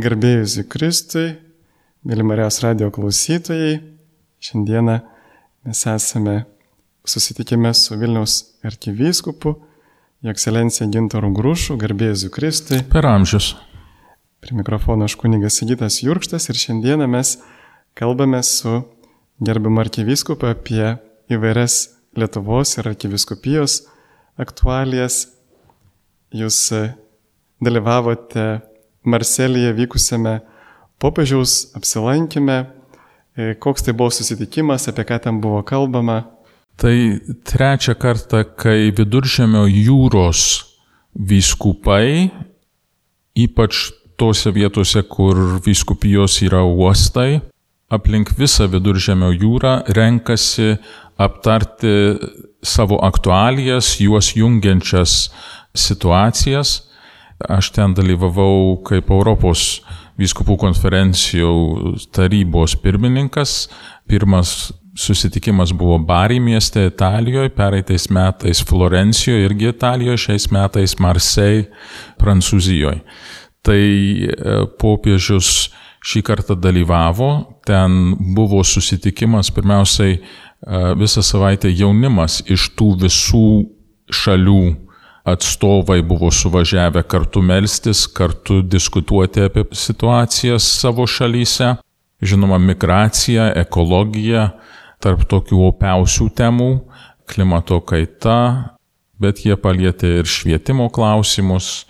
Garbėjusi Kristui, mėly Marijos radio klausytojai, šiandieną mes esame susitikime su Vilniaus arkivyskupu, jo ekscelencija Gintaru Grušu, garbėjusi Kristui. Per amžius. Prie mikrofono aš kunigas Sigitas Jurkštas ir šiandieną mes kalbame su gerbiamu arkivyskupu apie įvairias Lietuvos ir arkiviskupijos aktualijas. Jūs dalyvavote Marselyje vykusiame popiežiaus apsilankime. E, koks tai buvo susitikimas, apie ką ten buvo kalbama? Tai trečią kartą, kai viduržėmio jūros vyskupai, ypač tose vietose, kur vyskupijos yra uostai, aplink visą viduržėmio jūrą renkasi aptarti savo aktualijas, juos jungiančias situacijas Aš ten dalyvavau kaip Europos vyskupų konferencijų tarybos pirmininkas. Pirmas susitikimas buvo Bari mieste Italijoje, pereitais metais Florencijoje irgi Italijoje, šiais metais Marseille, Prancūzijoje. Tai e, popiežius šį kartą dalyvavo, ten buvo susitikimas, pirmiausiai e, visą savaitę jaunimas iš tų visų šalių atstovai buvo suvažiavę kartu melstis, kartu diskutuoti apie situacijas savo šalyse. Žinoma, migracija, ekologija, tarp tokių opiausių temų, klimato kaita, bet jie palietė ir švietimo klausimus,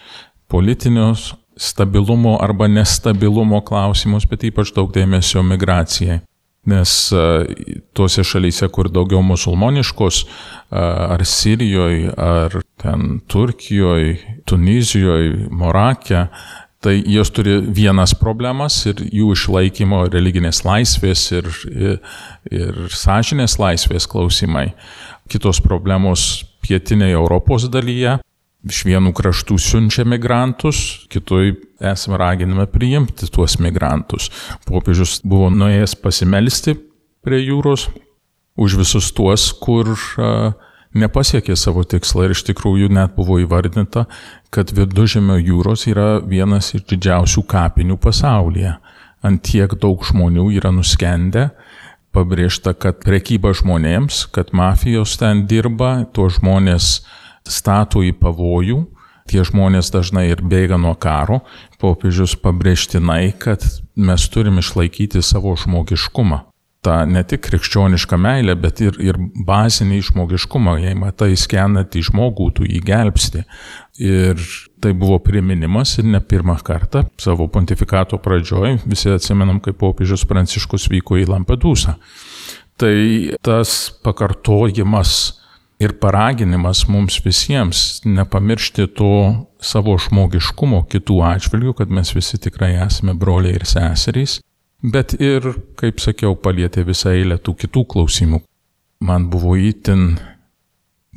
politinius stabilumo arba nestabilumo klausimus, bet ypač daug dėmesio migracijai. Nes tuose šalyse, kur daugiau musulmoniškos, ar Sirijoje, ar ten Turkijoje, Tunizijoje, Morakė, tai jos turi vienas problemas ir jų išlaikymo religinės laisvės ir, ir, ir sąžinės laisvės klausimai. Kitos problemos pietinėje Europos dalyje iš vienų kraštų siunčia migrantus, kitoj esame raginami priimti tuos migrantus. Popiežius buvo nuėjęs pasimelsti prie jūros už visus tuos, kur uh, nepasiekė savo tikslą ir iš tikrųjų net buvo įvardinta, kad viduržėmio jūros yra vienas iš didžiausių kapinių pasaulyje. Ant tiek daug žmonių yra nuskendę, pabrėžta, kad prekyba žmonėms, kad mafijos ten dirba, tuos žmonės stato į pavojų, tie žmonės dažnai ir bėga nuo karo, popiežius pabrėžtinai, kad mes turime išlaikyti savo žmogiškumą. Ta ne tik krikščioniška meilė, bet ir, ir bazinį žmogiškumą, jei matai skenantį žmogų, tu jį gelbsti. Ir tai buvo priminimas ir ne pirmą kartą savo pontifikato pradžioj, visi atsimenam, kaip popiežius Pranciškus vyko į Lampedusą. Tai tas pakartojimas ir paraginimas mums visiems nepamiršti to savo žmogiškumo kitų atžvilgių, kad mes visi tikrai esame broliai ir seserys, bet ir, kaip sakiau, palėtė visą eilę tų kitų klausimų. Man buvo įtin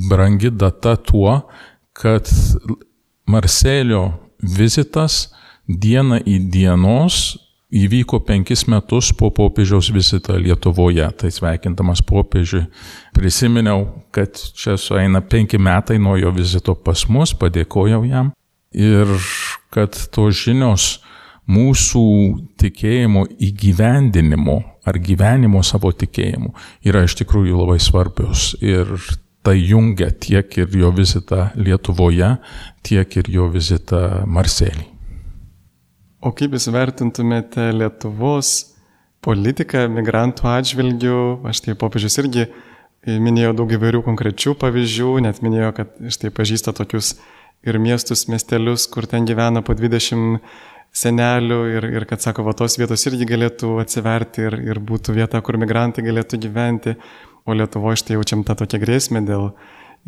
brangi data tuo, kad Marselio vizitas diena į dienos įvyko penkis metus po popiežiaus vizito Lietuvoje. Tai sveikindamas popiežiui prisiminiau, kad čia sueina penki metai nuo jo vizito pas mus, padėkojau jam ir kad tos žinios mūsų tikėjimo įgyvendinimo ar gyvenimo savo tikėjimu yra iš tikrųjų labai svarbios ir tai jungia tiek ir jo vizitą Lietuvoje, tiek ir jo vizitą Marselį. O kaip jūs vertintumėte Lietuvos politiką migrantų atžvilgių? Aš tai popiežius irgi minėjo daug įvairių konkrečių pavyzdžių, net minėjo, kad štai pažįsta tokius ir miestus, miestelius, kur ten gyvena po 20 senelių ir, ir kad, sako, va tos vietos irgi galėtų atsiverti ir, ir būtų vieta, kur migrantai galėtų gyventi, o Lietuvoje štai jaučiam tą tokią grėsmę dėl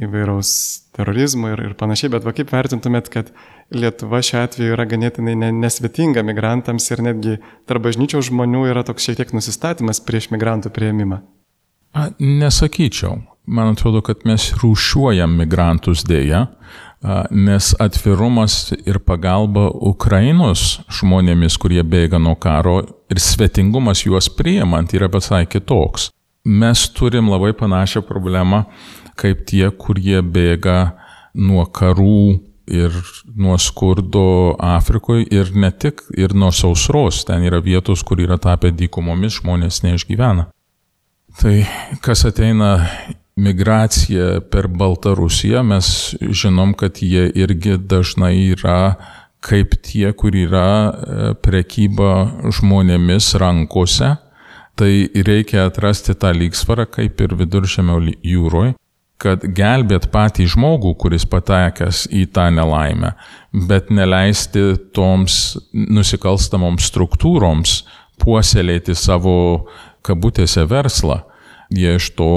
įvairaus terorizmo ir, ir panašiai, bet va kaip vertintumėt, kad Lietuva šiuo atveju yra ganėtinai nesvetinga migrantams ir netgi tarp bažnyčios žmonių yra toks šiek tiek nusistatymas prieš migrantų prieimimą? A, nesakyčiau. Man atrodo, kad mes rūšiuojam migrantus dėja, nes atvirumas ir pagalba Ukrainos žmonėmis, kurie bėga nuo karo ir svetingumas juos priimant yra visai kitoks. Mes turim labai panašią problemą kaip tie, kurie bėga nuo karų ir nuo skurdo Afrikoje ir ne tik, ir nuo sausros. Ten yra vietos, kur yra tapę dykumomis, žmonės neišgyvena. Tai kas ateina migracija per Baltarusiją, mes žinom, kad jie irgi dažnai yra kaip tie, kur yra e, prekyba žmonėmis rankose. Tai reikia atrasti tą lygsvarą kaip ir viduržėmio jūroje kad gelbėt patį žmogų, kuris patekęs į tą nelaimę, bet neleisti toms nusikalstamoms struktūroms puoselėti savo kabutėse verslą. Jie iš to,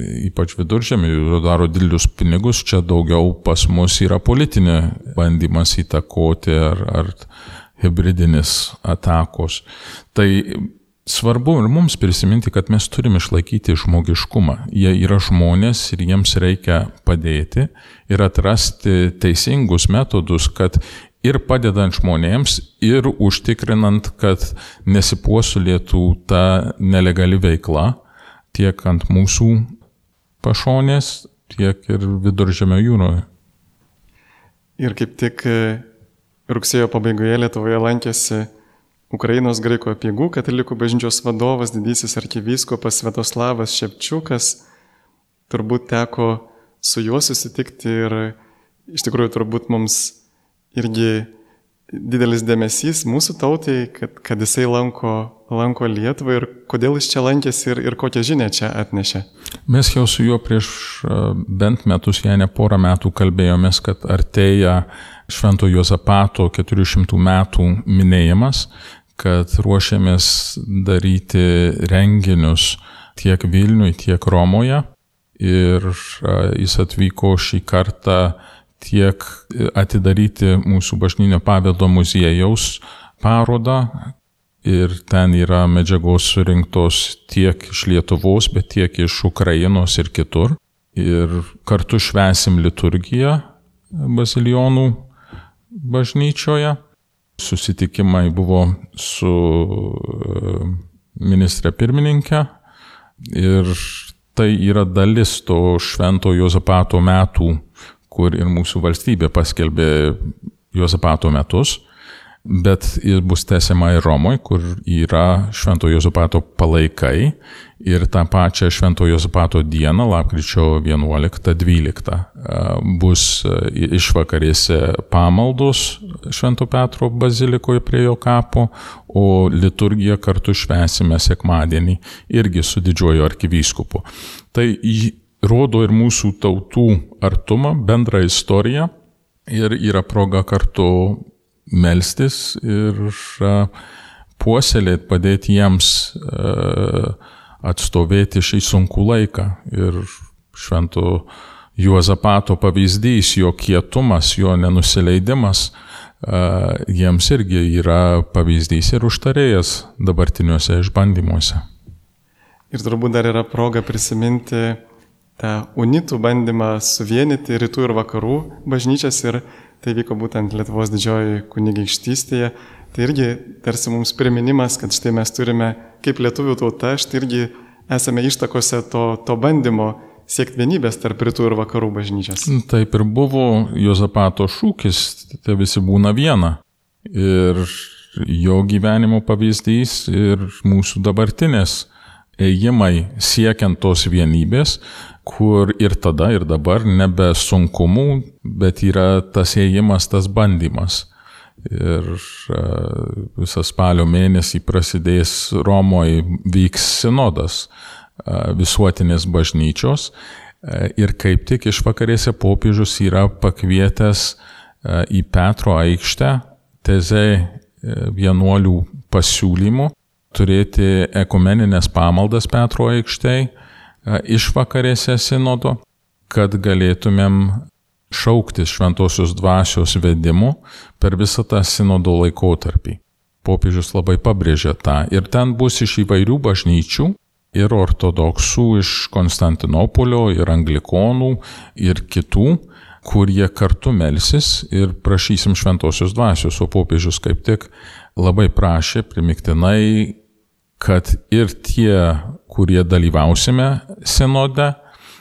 ypač viduržėmį, daro didelius pinigus, čia daugiau pas mus yra politinė bandymas įtakoti ar, ar hybridinis atakos. Tai Svarbu ir mums prisiminti, kad mes turime išlaikyti žmogiškumą. Jie yra žmonės ir jiems reikia padėti ir atrasti teisingus metodus, kad ir padedant žmonėms, ir užtikrinant, kad nesipuosulėtų ta nelegali veikla tiek ant mūsų pašonės, tiek ir viduržėmio jūroje. Ir kaip tik e, rugsėjo pabaigoje Lietuvoje lankėsi Ukrainos graikų apiegų katalikų bažnyčios vadovas, didysis arkivyskupas Svetoslavas Šepčiukas, turbūt teko su juo susitikti ir iš tikrųjų turbūt mums irgi didelis dėmesys mūsų tautai, kad, kad jisai lanko, lanko Lietuvą ir kodėl jis čia lankėsi ir, ir kokią žinę čia atnešė. Mes jau su juo prieš bent metus, jei ne porą metų kalbėjomės, kad artėja Švento Jozapato 400 metų minėjimas kad ruošiamės daryti renginius tiek Vilniui, tiek Romoje. Ir jis atvyko šį kartą tiek atidaryti mūsų bažnytinio paveldo muziejaus parodą. Ir ten yra medžiagos surinktos tiek iš Lietuvos, bet tiek iš Ukrainos ir kitur. Ir kartu švesim liturgiją bazilionų bažnyčioje susitikimai buvo su e, ministrė pirmininkė ir tai yra dalis to švento Jozapato metų, kur ir mūsų valstybė paskelbė Jozapato metus bet jis bus tęsiama ir Romoje, kur yra Švento Jozapato palaikai ir tą pačią Švento Jozapato dieną, lapkričio 11-12, bus išvakarėse pamaldos Švento Petro bazilikoje prie jo kapo, o liturgiją kartu švesime sekmadienį irgi su didžiuoju arkivyskupu. Tai rodo ir mūsų tautų artumą, bendrą istoriją ir yra proga kartu melstis ir puoselėti, padėti jiems atstovėti šį sunkų laiką. Ir švento Juozapato pavyzdys, jo kietumas, jo nenusileidimas, jiems irgi yra pavyzdys ir užtarėjas dabartiniuose išbandymuose. Ir turbūt dar yra proga prisiminti tą unitų bandymą suvienyti rytų ir vakarų bažnyčias ir Tai vyko būtent Lietuvos didžioji kunigaikštystėje. Tai irgi tarsi mums priminimas, kad štai mes turime, kaip lietuvių tauta, štai irgi esame ištakose to, to bandymo siekti vienybės tarp rytų ir vakarų bažnyčios. Taip ir buvo Jozapato šūkis, tai visi būna viena. Ir jo gyvenimo pavyzdys ir mūsų dabartinės ėjimai siekiant tos vienybės, kur ir tada, ir dabar nebe sunkumų, bet yra tas ėjimas, tas bandymas. Ir e, visą spalio mėnesį prasidės Romoje vyks sinodas e, visuotinės bažnyčios. E, ir kaip tik iš vakarėse popiežius yra pakvietęs į Petro aikštę teze vienuolių pasiūlymų turėti ekumeninės pamaldas Petro aikštėje išvakarėse sinodo, kad galėtumėm šauktis šventosios dvasios vedimu per visą tą sinodo laikotarpį. Popiežius labai pabrėžia tą ir ten bus iš įvairių bažnyčių ir ortodoksų iš Konstantinopolio, ir anglikonų, ir kitų, kurie kartu melsis ir prašysim šventosios dvasios, o popiežius kaip tik labai prašė primiktinai, kad ir tie kurie dalyvausime sinode,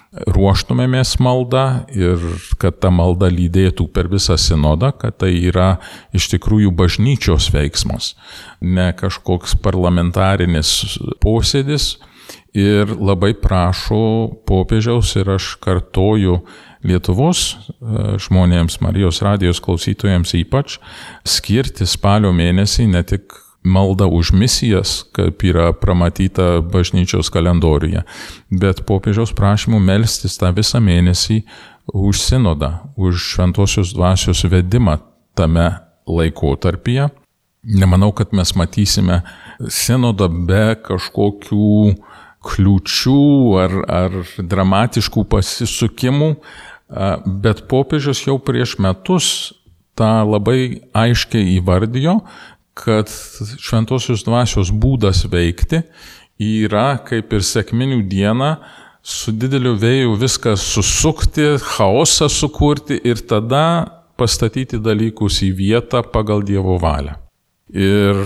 ruoštumėmės maldą ir kad ta malda lydėtų per visą sinodą, kad tai yra iš tikrųjų bažnyčios veiksmas, ne kažkoks parlamentarinis posėdis. Ir labai prašo popiežiaus ir aš kartoju Lietuvos e, žmonėms, Marijos radijos klausytojams ypač, skirti spalio mėnesį ne tik malda už misijas, kaip yra pramatyta bažnyčios kalendoriuje, bet popiežiaus prašymų melstis tą visą mėnesį už sinodą, už šventosios dvasios vedimą tame laikotarpyje. Nemanau, kad mes matysime sinodą be kažkokių kliūčių ar, ar dramatiškų pasisukimų, bet popiežius jau prieš metus tą labai aiškiai įvardijo, kad šventosios dvasios būdas veikti yra kaip ir sėkminių diena su dideliu vėju viską susukti, chaosą sukurti ir tada pastatyti dalykus į vietą pagal Dievo valią. Ir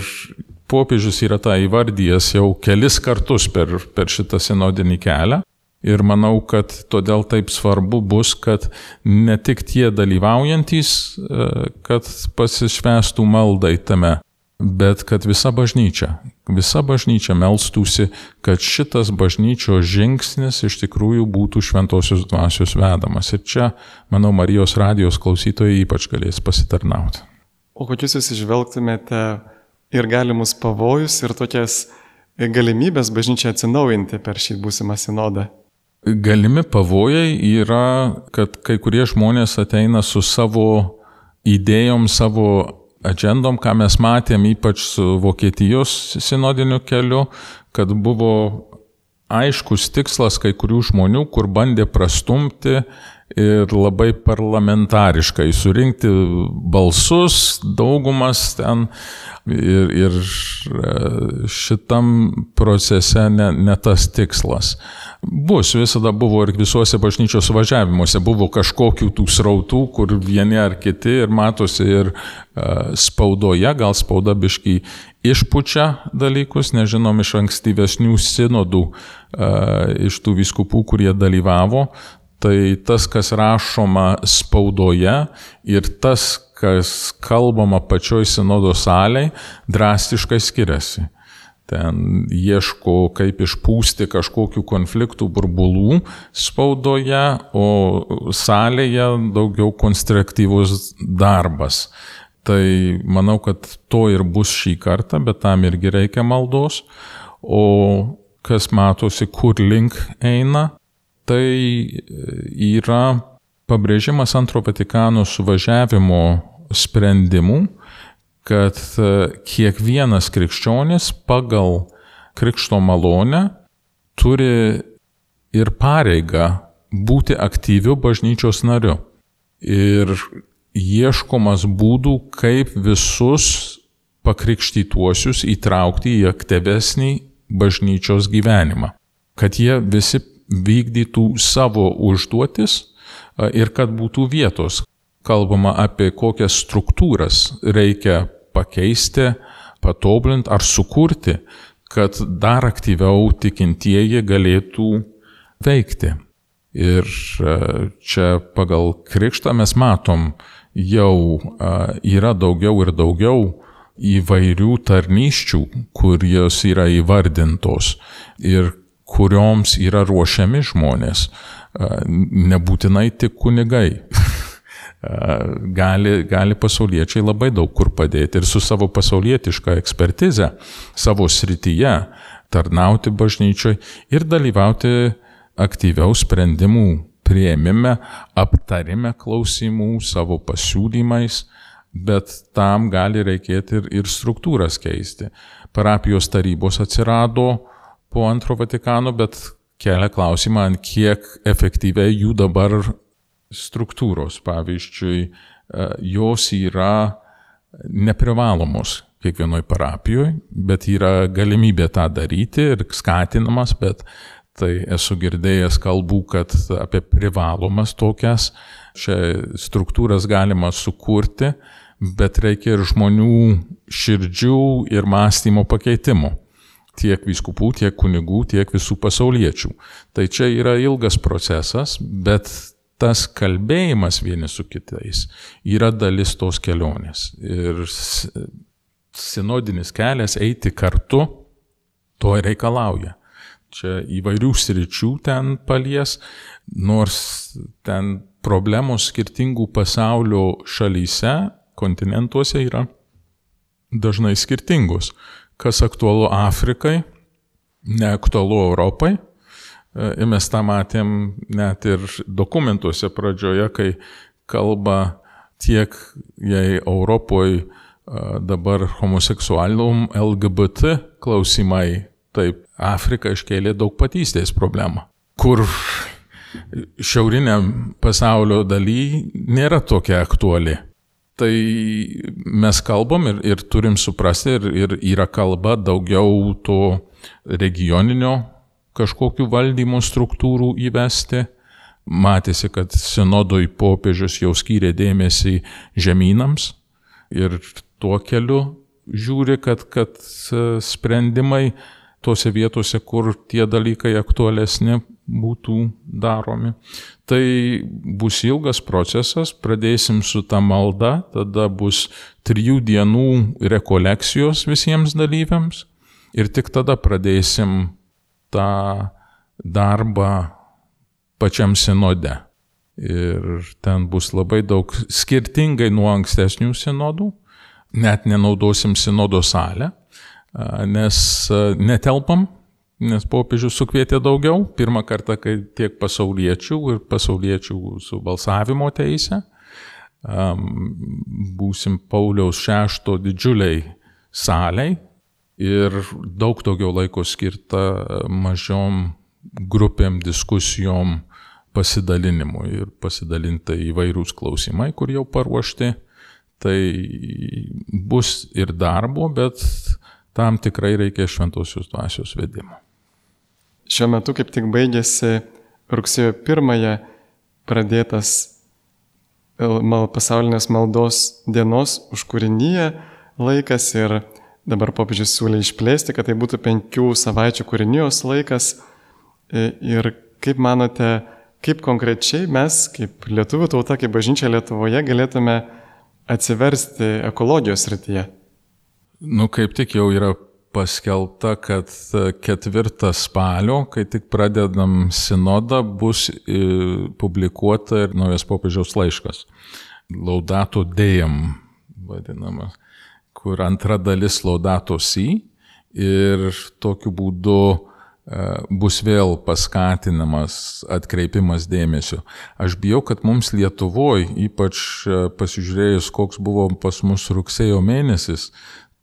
popiežius yra tą įvardyjęs jau kelis kartus per, per šitą sinodinį kelią. Ir manau, kad todėl taip svarbu bus, kad ne tik tie dalyvaujantys, e, kad pasišvestų maldai tame, bet kad visa bažnyčia, visa bažnyčia melstųsi, kad šitas bažnyčios žingsnis iš tikrųjų būtų šventosios dvasios vedamas. Ir čia, manau, Marijos radijos klausytojai ypač galės pasitarnauti. O kokius jūs išvelgtumėte ir galimus pavojus, ir tokias galimybės bažnyčiai atsinaujinti per šį būsimą sinodą? Galimi pavojai yra, kad kai kurie žmonės ateina su savo idėjom, savo agendom, ką mes matėm ypač su Vokietijos sinodiniu keliu, kad buvo aiškus tikslas kai kurių žmonių, kur bandė prastumti ir labai parlamentariškai surinkti balsus, daugumas ten. Ir, ir e, šitam procese ne, ne tas tikslas. Bus, visada buvo ir visuose bažnyčios važiavimuose, buvo kažkokių tų srautų, kur vieni ar kiti ir matosi ir uh, spaudoje, gal spauda biškai išpučia dalykus, nežinom iš ankstyvesnių sinodų, uh, iš tų viskupų, kurie dalyvavo, tai tas, kas rašoma spaudoje ir tas, kas kalbama pačioj sinodo salėje, drastiškai skiriasi. Ten ieško, kaip išpūsti kažkokių konfliktų burbulų spaudoje, o salėje daugiau konstruktyvus darbas. Tai manau, kad to ir bus šį kartą, bet tam irgi reikia maldos. O kas matosi, kur link eina, tai yra pabrėžimas antro Vatikano suvažiavimo sprendimų, kad e, kiekvienas krikščionis pagal krikšto malonę turi ir pareigą būti aktyviu bažnyčios nariu. Ir ieškomas būdų, kaip visus pakrikštytuosius įtraukti į aktyvesnį bažnyčios gyvenimą. Kad jie visi vykdytų savo užduotis ir kad būtų vietos. Kalbama apie kokias struktūras reikia pakeisti, patobulinti ar sukurti, kad dar aktyviau tikintieji galėtų veikti. Ir čia pagal krikštą mes matom, jau yra daugiau ir daugiau įvairių tarnyščių, kur jos yra įvardintos. Ir kurioms yra ruošiami žmonės, nebūtinai tik kunigai. gali, gali pasauliečiai labai daug kur padėti ir su savo pasaulietiška ekspertize, savo srityje tarnauti bažnyčioj ir dalyvauti aktyviau sprendimų prieimime, aptarime klausimų, savo pasiūlymais, bet tam gali reikėti ir, ir struktūras keisti. Parapijos tarybos atsirado, po antro Vatikano, bet kelia klausimą, ant kiek efektyviai jų dabar struktūros. Pavyzdžiui, e, jos yra neprivalomos kiekvienoje parapijoje, bet yra galimybė tą daryti ir skatinamas, bet tai esu girdėjęs kalbų, kad apie privalomas tokias čia struktūras galima sukurti, bet reikia ir žmonių širdžių ir mąstymo pakeitimų tiek viskupų, tiek kunigų, tiek visų pasauliečių. Tai čia yra ilgas procesas, bet tas kalbėjimas vieni su kitais yra dalis tos kelionės. Ir sinodinis kelias eiti kartu to reikalauja. Čia įvairių sričių ten palies, nors ten problemos skirtingų pasaulio šalyse, kontinentuose yra dažnai skirtingos. Kas aktualu Afrikai, neaktualu Europai. E, ir mes tą matėm net ir dokumentuose pradžioje, kai kalba tiek, jei Europoje dabar homoseksualum LGBT klausimai, taip, Afrika iškėlė daug patystės problemą, kur šiauriniam pasaulio daly nėra tokia aktuali. Tai mes kalbam ir, ir turim suprasti, ir, ir yra kalba daugiau to regioninio kažkokių valdymo struktūrų įvesti. Matėsi, kad sinodoj popiežius jau skyrė dėmesį žemynams ir tuo keliu žiūri, kad, kad sprendimai tose vietose, kur tie dalykai aktualesni, būtų daromi. Tai bus ilgas procesas, pradėsim su ta malda, tada bus trijų dienų rekolekcijos visiems dalyviams ir tik tada pradėsim tą darbą pačiam sinode. Ir ten bus labai daug skirtingai nuo ankstesnių sinodų, net nenaudosim sinodo salę, nes netelpam nes popiežius sukvietė daugiau, pirmą kartą, kai tiek pasauliečių ir pasauliečių su balsavimo teise. Būsim Pauliaus šešto didžiuliai saliai ir daug daugiau laiko skirta mažiom grupėm, diskusijom, pasidalinimui ir pasidalinta įvairūs klausimai, kur jau paruošti. Tai bus ir darbo, bet tam tikrai reikia šventosios dvasios vedimo. Šiuo metu kaip tik baigėsi rugsėjo pirmąją pradėtas pasaulinės maldos dienos už kūrinyje laikas ir dabar popiežius siūlė išplėsti, kad tai būtų penkių savaičių kūrinijos laikas. E, ir kaip manote, kaip konkrečiai mes, kaip lietuvių tauta, kaip bažnyčia Lietuvoje, galėtume atsiversti ekologijos rytyje? Nu, kaip tik jau yra paskelbta, kad ketvirtą spalio, kai tik pradedam sinodą, bus e, publikuota ir naujas popiežiaus laiškas. Laudato Dejam vadinamas, kur antra dalis Laudato Si ir tokiu būdu e, bus vėl paskatinamas atkreipimas dėmesio. Aš bijau, kad mums Lietuvoje, ypač e, pasižiūrėjus, koks buvo pas mus rugsėjo mėnesis,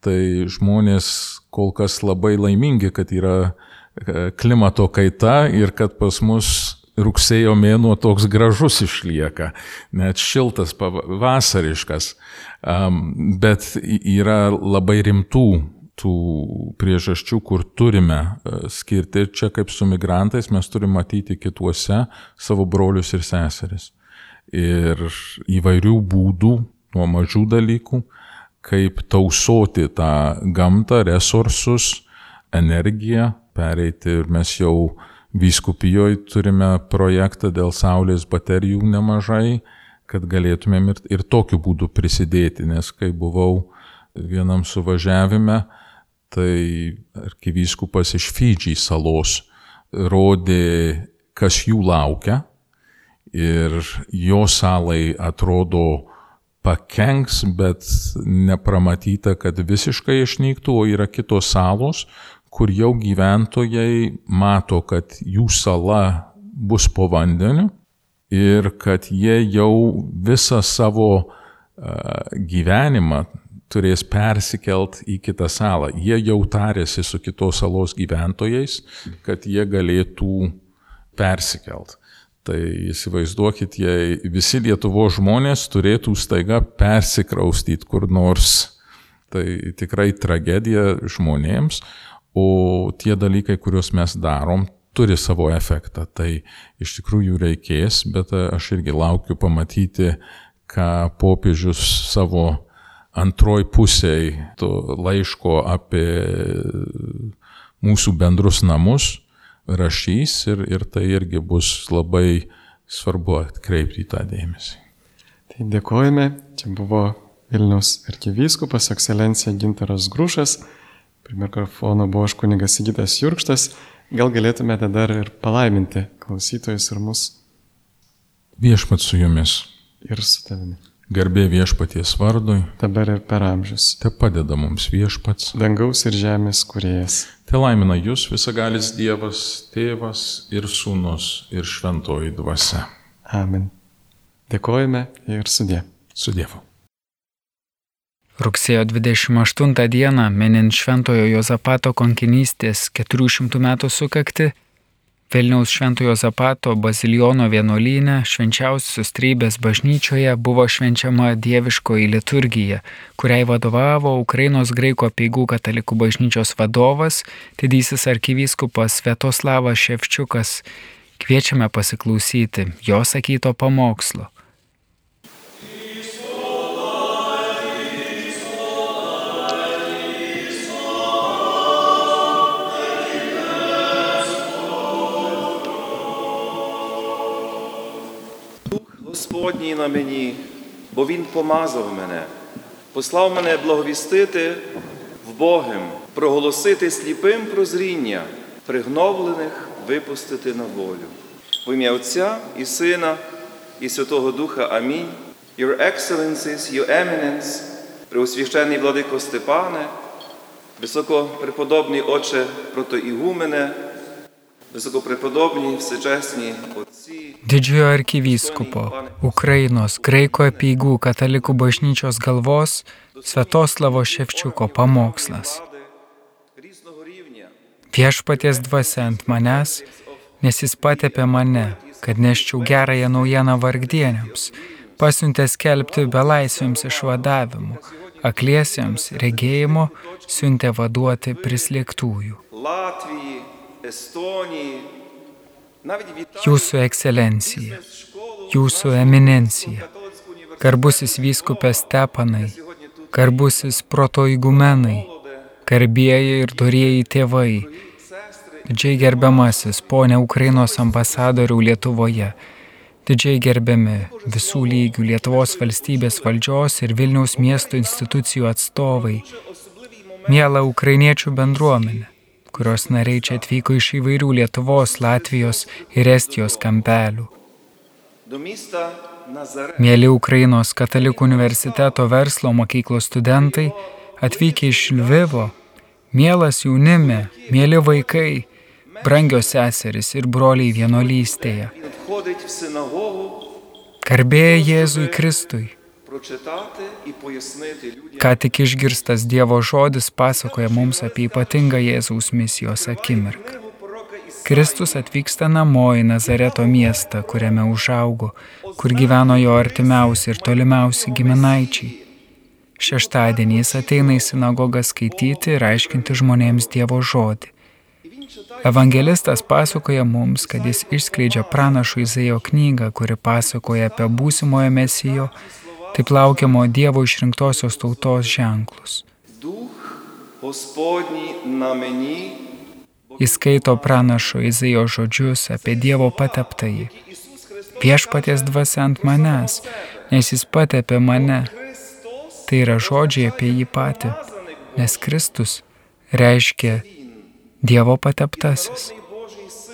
tai žmonės kol kas labai laimingi, kad yra e, klimato kaita ir kad pas mus rugsėjo mėnuo toks gražus išlieka, net šiltas, vasariškas, bet yra labai rimtų tų priežasčių, kur turime e, skirti. Ir čia kaip su migrantais mes turime matyti kituose savo brolius ir seseris. Ir įvairių būdų, nuo mažų dalykų, kaip tausoti tą gamtą, resursus, energiją, pereiti. Ir mes jau Vyskupijoje turime projektą dėl saulės baterijų nemažai, kad galėtumėm ir, ir tokiu būdu prisidėti, nes kai buvau vienam suvažiavime, tai arkivyskupas iš Fidži salos rodė, kas jų laukia. Ir jo salai atrodo pakenks, bet nepramatyta, kad visiškai išnyktų, o yra kitos salos, kur jau gyventojai mato, kad jų sala bus po vandeniu ir kad jie jau visą savo gyvenimą turės persikelt į kitą salą. Jie jau tarėsi su kitos salos gyventojais, kad jie galėtų persikelt. Tai įsivaizduokit, jei visi Lietuvo žmonės turėtų staiga persikraustyti kur nors, tai tikrai tragedija žmonėms, o tie dalykai, kuriuos mes darom, turi savo efektą. Tai iš tikrųjų reikės, bet aš irgi laukiu pamatyti, ką popiežius savo antroj pusėj to laiško apie mūsų bendrus namus, rašys ir, ir tai irgi bus labai svarbu atkreipti į tą dėmesį. Tai dėkojame, čia buvo Vilniaus arkivyskupas, ekscelencija Gintaras Grušas, prie mikrofono buvo aš kunigas Sigitas Jurkštas, gal galėtumėte dar ir palaiminti klausytojus ir mus. Viešpat su jumis. Ir su tavimi. Garbė viešpaties vardui. Dabar ir per amžius. Te padeda mums viešpats. Dangaus ir žemės kuriejas. Te laimina jūs visagalis Dievas, Tėvas ir Sūnus ir Šventoji Dvasia. Amen. Dėkojame ir sudė. Su Dievu. Rugsėjo 28 dieną, minint Šventojo Jozapato konkinystės 400 metų sukakti, Vilniaus Šventojo Zapato baziliono vienuolyne švenčiausios trybės bažnyčioje buvo švenčiama dieviškoji liturgija, kuriai vadovavo Ukrainos graiko peigų katalikų bažnyčios vadovas, didysis arkivyskupas Svetoslavas Ševčiukas. Kviečiame pasiklausyti jo sakyto pamokslo. Господній на мені, бо Він помазав мене, послав мене благовістити в Богим, проголосити сліпим прозріння, пригновлених випустити на волю. В ім'я Отця і Сина, і Святого Духа Амінь. Your Excellencies, Your Eminence, Преосвященний Владико Степане, Високопреподобний Отче протоігумене. Didžiojo arkivyskupo Ukrainos Graiko apygų katalikų bažnyčios galvos Svetoslavo Ševčiuko pamokslas. Viešpaties dvasia ant manęs, nes jis patepė mane, kad neščiau gerąją naujieną vargdieniams, pasiuntė skelbti belaisviams išvadavimu, akliesiems regėjimo, siuntė vaduoti prislėgtųjų. Latvijai. Jūsų ekscelencija, jūsų eminencija, garbusis vyskupė Stepanai, garbusis protoigumenai, garbėjai ir dorėjai tėvai, didžiai gerbiamasis ponė Ukrainos ambasadorių Lietuvoje, didžiai gerbiami visų lygių Lietuvos valstybės valdžios ir Vilniaus miesto institucijų atstovai, mėla ukrainiečių bendruomenė kurios nariai čia atvyko iš įvairių Lietuvos, Latvijos ir Estijos kampelių. Mėly Ukrainos katalikų universiteto verslo mokyklos studentai, atvykę iš Lvivo, mielas jaunime, mėly vaikai, brangios seseris ir broliai vienolystėje. Karbėjai Jėzui Kristui. Ką tik išgirstas Dievo žodis pasakoja mums apie ypatingą Jėzaus misijos akimirką. Kristus atvyksta namo į Nazareto miestą, kuriame užaugo, kur gyveno jo artimiausi ir tolimiausi giminaičiai. Šeštadienį jis ateina į sinagogą skaityti ir aiškinti žmonėms Dievo žodį. Evangelistas pasakoja mums, kad jis išskleidžia pranašų Izaijo knygą, kuri pasakoja apie būsimojo mesijo taip laukiamo Dievo išrinktosios tautos ženklus. Įskaito pranašo Izaijo žodžius apie Dievo pateptąjį. Viešpaties dvasia ant manęs, nes jis patepė mane. Tai yra žodžiai apie jį patį, nes Kristus reiškia Dievo pateptasis.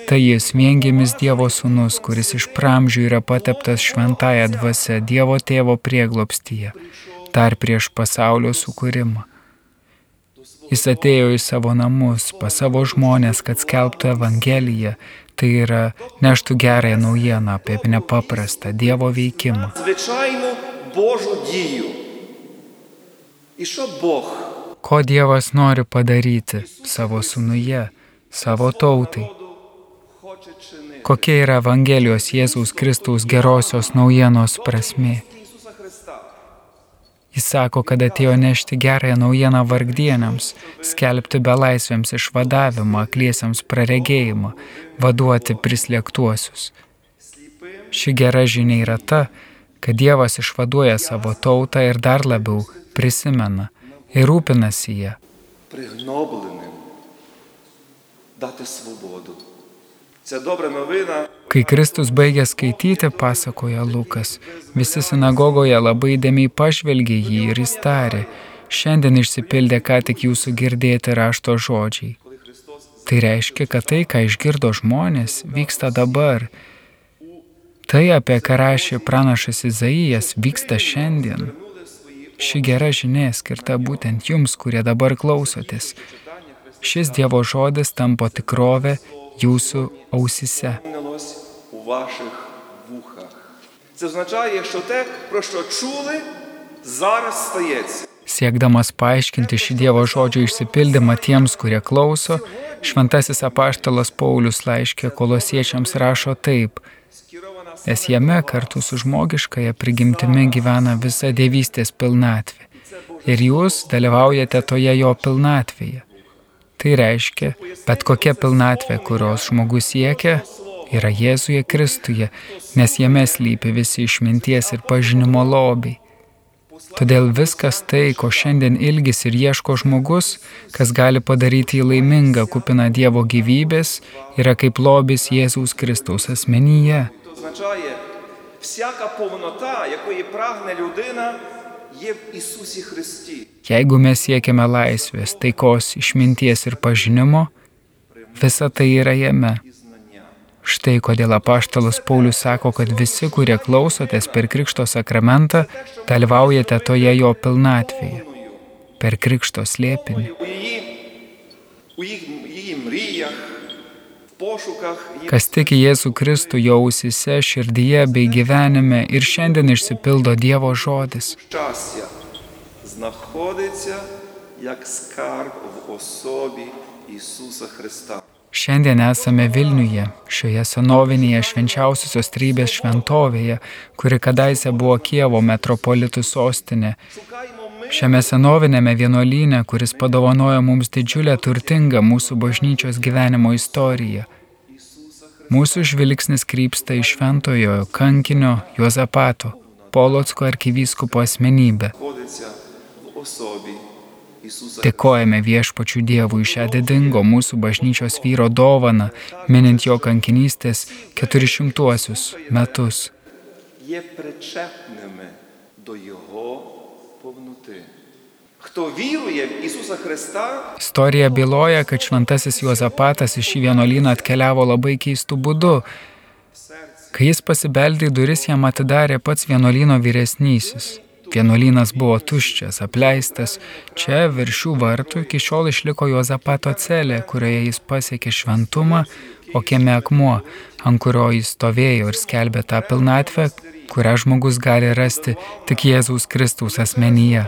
Tai jis viengimis Dievo sūnus, kuris iš pramžių yra pateptas šventąją dvasę Dievo tėvo prieglopstyje, dar prieš pasaulio sukūrimą. Jis atėjo į savo namus, pas savo žmonės, kad skelbtų Evangeliją, tai yra neštų gerąją naujieną apie nepaprastą Dievo veikimą. Ko Dievas nori padaryti savo sūnuje, savo tautai? Kokia yra Evangelijos Jėzaus Kristaus gerosios naujienos prasme? Jis sako, kad atėjo nešti gerąją naujieną vargdieniams, skelbti belaisviams išvadavimą, akliesiams praregėjimą, vaduoti prislėgtuosius. Ši gera žinia yra ta, kad Dievas išvaduoja savo tautą ir dar labiau prisimena ir rūpinasi ją. Prihnoblinim, date svobodu. Kai Kristus baigė skaityti, pasakoja Lukas, visi sinagogoje labai dėmiai pažvelgė jį ir jis tarė, šiandien išsipildė ką tik jūsų girdėti rašto žodžiai. Tai reiškia, kad tai, ką išgirdo žmonės, vyksta dabar. Tai, apie ką rašė pranašas Izaijas, vyksta šiandien. Ši gera žinia skirta būtent jums, kurie dabar klausotės. Šis Dievo žodis tampa tikrovę jūsų ausise. Сповнилось у ваших вухах. Це означає, що те, про що чули, зараз стається. Siekdamas paaiškinti šį Dievo žodžio išsipildymą tiems, kurie klauso, šventasis apaštalas Paulius laiškė kolosiečiams rašo taip, nes jame kartu su žmogiškaja prigimtimi gyvena visa dievystės pilnatvė ir jūs dalyvaujate toje jo pilnatvėje. Tai reiškia, bet kokia pilnatvė, kurios žmogus siekia, yra Jėzuje Kristuje, nes jame slypi visi išminties ir pažinimo lobiai. Todėl viskas tai, ko šiandien ilgis ir ieško žmogus, kas gali padaryti jį laimingą, kupiną Dievo gyvybės, yra kaip lobis Jėzaus Kristaus asmenyje. Це означає, всяка повнота, якої прагне людина, Jeigu mes siekiame laisvės, taikos, išminties ir pažinimo, visa tai yra jame. Štai kodėl apaštalas Paulius sako, kad visi, kurie klausotės per Krikšto sakramentą, dalyvaujate toje jo pilnatvėje, per Krikšto slėpinį. Kas tiki Jėzų Kristų jo ausise, širdyje bei gyvenime ir šiandien išsipildo Dievo žodis. Šiandien esame Vilniuje, šioje senovinėje švenčiausiosios trybės šventovėje, kuri kadaise buvo Kievo metropolitų sostinė. Šiame senoviniame vienuolyne, kuris padovanojo mums didžiulę turtingą mūsų bažnyčios gyvenimo istoriją, mūsų žvilgsnis krypsta iš šventojo kankinio Juozapato, Polotsko arkivyskupo asmenybę. Dėkojame viešpačių Dievui šią didingo mūsų bažnyčios vyro dovaną, minint jo kankinystės 400 metus. Je prečepnėme do jo Istorija byloja, kad šventasis Juozapatas į šį vienuolyną atkeliavo labai keistų būdų. Kai jis pasibeldė į duris, jam atidarė pats vienuolyno vyresnysis. Vienuolynas buvo tuščias, apleistas. Čia virš šių vartų iki šiol išliko Juozapato celė, kurioje jis pasiekė šventumą, o kieme akmuo, ant kurio jis stovėjo ir skelbė tą pilnatvę, kurią žmogus gali rasti tik Jėzaus Kristaus asmenyje.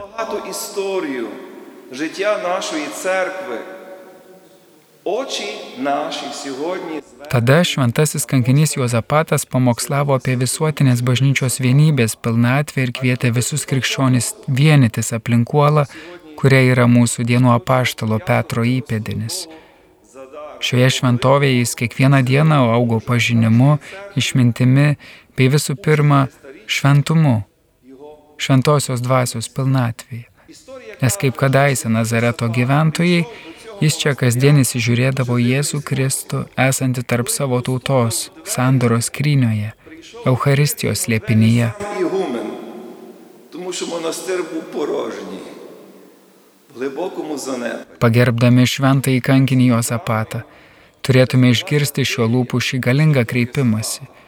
Tada šventasis kankinys Juozapatas pamokslavo apie visuotinės bažnyčios vienybės pilnatvę ir kvietė visus krikščionis vienytis aplinkuolą, kuria yra mūsų dienų apaštalo Petro įpėdinis. Šioje šventovėje jis kiekvieną dieną augo pažinimu, išmintimi bei visų pirma šventumu, šventosios dvasios pilnatvėje. Nes kaip kadaise Nazareto gyventojai, jis čia kasdien įsižiūrėdavo Jėzų Kristų esantį tarp savo tautos, sandoros krynioje, Euharistijos liepinyje. Pagerbdami šventą įkankinį Jozapatą, turėtume išgirsti šio lūpų šį galingą kreipimąsi –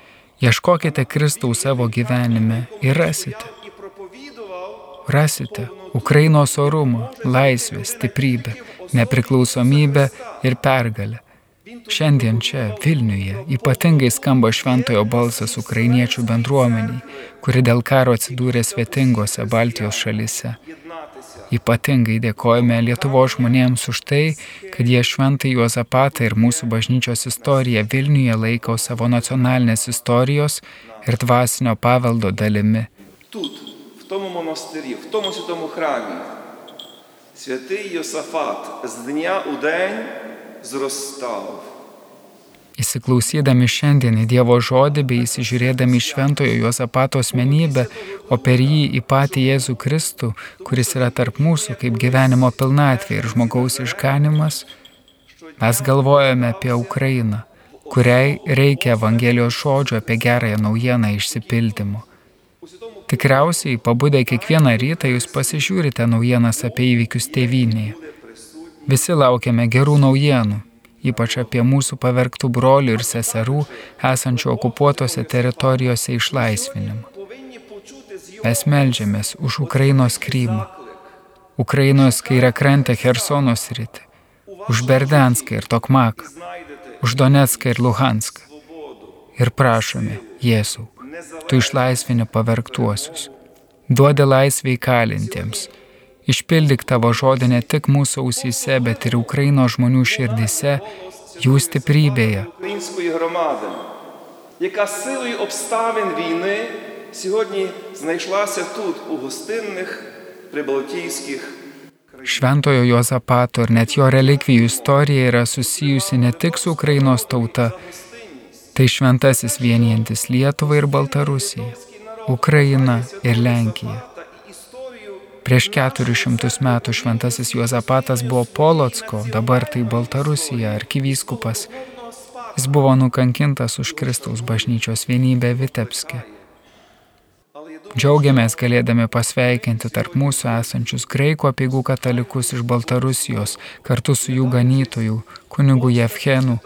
Ieškokite Kristaus savo gyvenime ir rasite. Rasite Ukrainos orumą, laisvę, stiprybę, nepriklausomybę ir pergalę. Šiandien čia, Vilniuje, ypatingai skamba šventojo balsas ukrainiečių bendruomeniai, kuri dėl karo atsidūrė svetingose Baltijos šalise. Ypatingai dėkojame Lietuvo žmonėms už tai, kad jie šventai Juozapatą ir mūsų bažnyčios istoriją Vilniuje laiko savo nacionalinės istorijos ir dvasinio paveldo dalimi. тут, в тому монастирі, в тому святому храмі, святий Йосафат з дня у день зростав. Įsiklausydami šiandien į Dievo žodį bei įsižiūrėdami į šventojo Juozapato asmenybę, o per jį į patį Jėzų Kristų, kuris yra tarp mūsų kaip gyvenimo pilnatvė ir žmogaus išganimas, Mes galvojame apie Ukrainą, kuriai reikia Evangelijos žodžio apie gerąją naujieną išsipildymo. Tikriausiai, pabudę kiekvieną rytą, jūs pasižiūrite naujienas apie įvykius tėvynėje. Visi laukiame gerų naujienų, ypač apie mūsų pavergtų brolių ir seserų esančių okupuotose teritorijose išlaisvinimą. Mes melžiamės už Ukrainos Krymą, Ukrainos kairę krantę Hersono sritį, už Berdenską ir Tokmaką, už Donetską ir Luhanską. Ir prašome, Jėzau, tu išlaisvini pavergtuosius, duodi laisvę įkalintiems, išpildyk tavo žodį ne tik mūsų ausyse, bet ir Ukrainos žmonių širdise, jų stiprybėje. Української громади, яка силою обставин війни сьогодні знайшлася тут, у гостинних прибалтійських Šventojo Jozapato ir net jo relikvijų istorija yra susijusi ne tik su Ukrainos tauta, tai šventasis vienijantis Lietuvą ir Baltarusiją, Ukrainą ir Lenkiją. Prieš 400 metų šventasis Juozapatas buvo Polocko, dabar tai Baltarusija, arkivyskupas. Jis buvo nukankintas už Kristaus bažnyčios vienybę Vitebske. Džiaugiamės galėdami pasveikinti tarp mūsų esančius graikų apieigų katalikus iš Baltarusijos kartu su jų ganytojų, kunigu Jevhenu,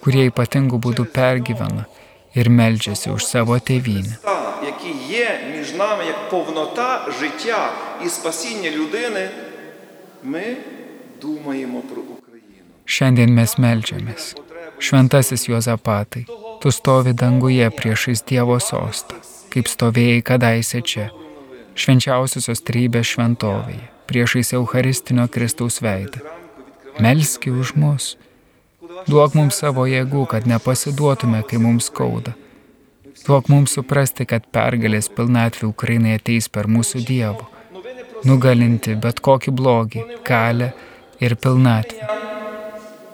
kurie ypatingų būdų pergyvena ir meldžiasi už savo tėvynę Та, які є між нами як повнота життя і спасіння людини, ми думаємо про Україну. Šiandien mes melžiamės. Šventasis Juozapatai, tu stovi danguje priešais Dievo sostą, kaip stovėjai kadaise čia, švenčiausiosios trybės šventovėje, priešais Eucharistinio Kristaus veidą. Melski už mus. Duok mums savo jėgų, kad nepasiduotume, kai mums skauda. Duok mums suprasti, kad pergalės pilnatvė Ukrainai ateis per mūsų Dievo, nugalinti bet kokį blogį, galę ir pilnatvę.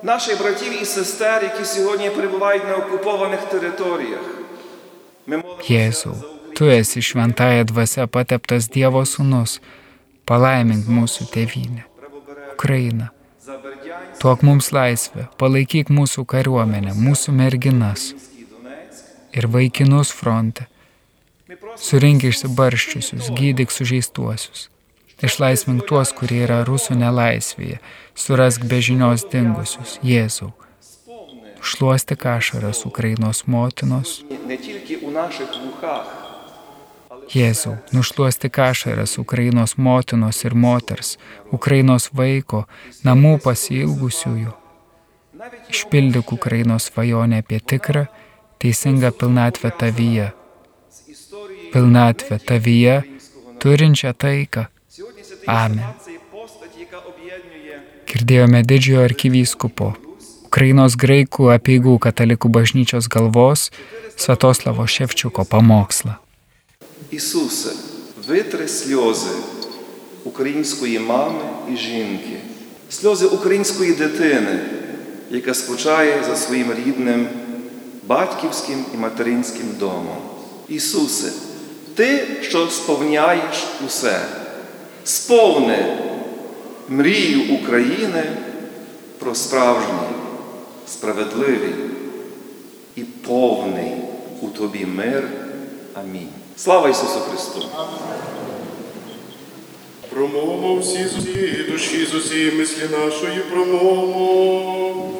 Наших братів і сестер, які сьогодні перебувають на окупованих територіях. Ми молимося Jėzau, tu esi šventąją dvasia pateptas Dievo sūnus, palaimink mūsų tėvynę, Ukrainą. за Бердянськ, Tuok mums laisvę, palaikyk mūsų kariuomenę, mūsų merginas ir vaikinus fronte. Surink išsibarščiusius, gydyk sužeistuosius. Išlaisvink tuos, kurie yra rusų nelaisvėje, surask be žinios dingusius, Jėzau. Šluosti kašaras Ukrainos motinos. Jėzau, nušluosti kašaras Ukrainos motinos ir moters, Ukrainos vaiko, namų pasilgusiųjų. Išpildyk Ukrainos svajonę apie tikrą teisingą pilnatvę tavyje. Pilnatvę tavyje, turinčią taiką. Amen. це є постать, яка об'єднує Girdėjome didžiojo arkivyskupo, Ukrainos graikų apieigų katalikų bažnyčios galvos Svetoslavo Ševčiuko pamokslą. Ісусе, витри сльози української мами і жінки, сльози української дитини, яка скучає за своїм рідним батьківським і материнським домом. Ісусе, Ти, що сповняєш усе, сповни мрію України про справжній, справедливий і повний у тобі мир. Амінь. Слава Ісусу Христу! Промовимо всі з усієї душі, з усієї мислі нашої промовимо.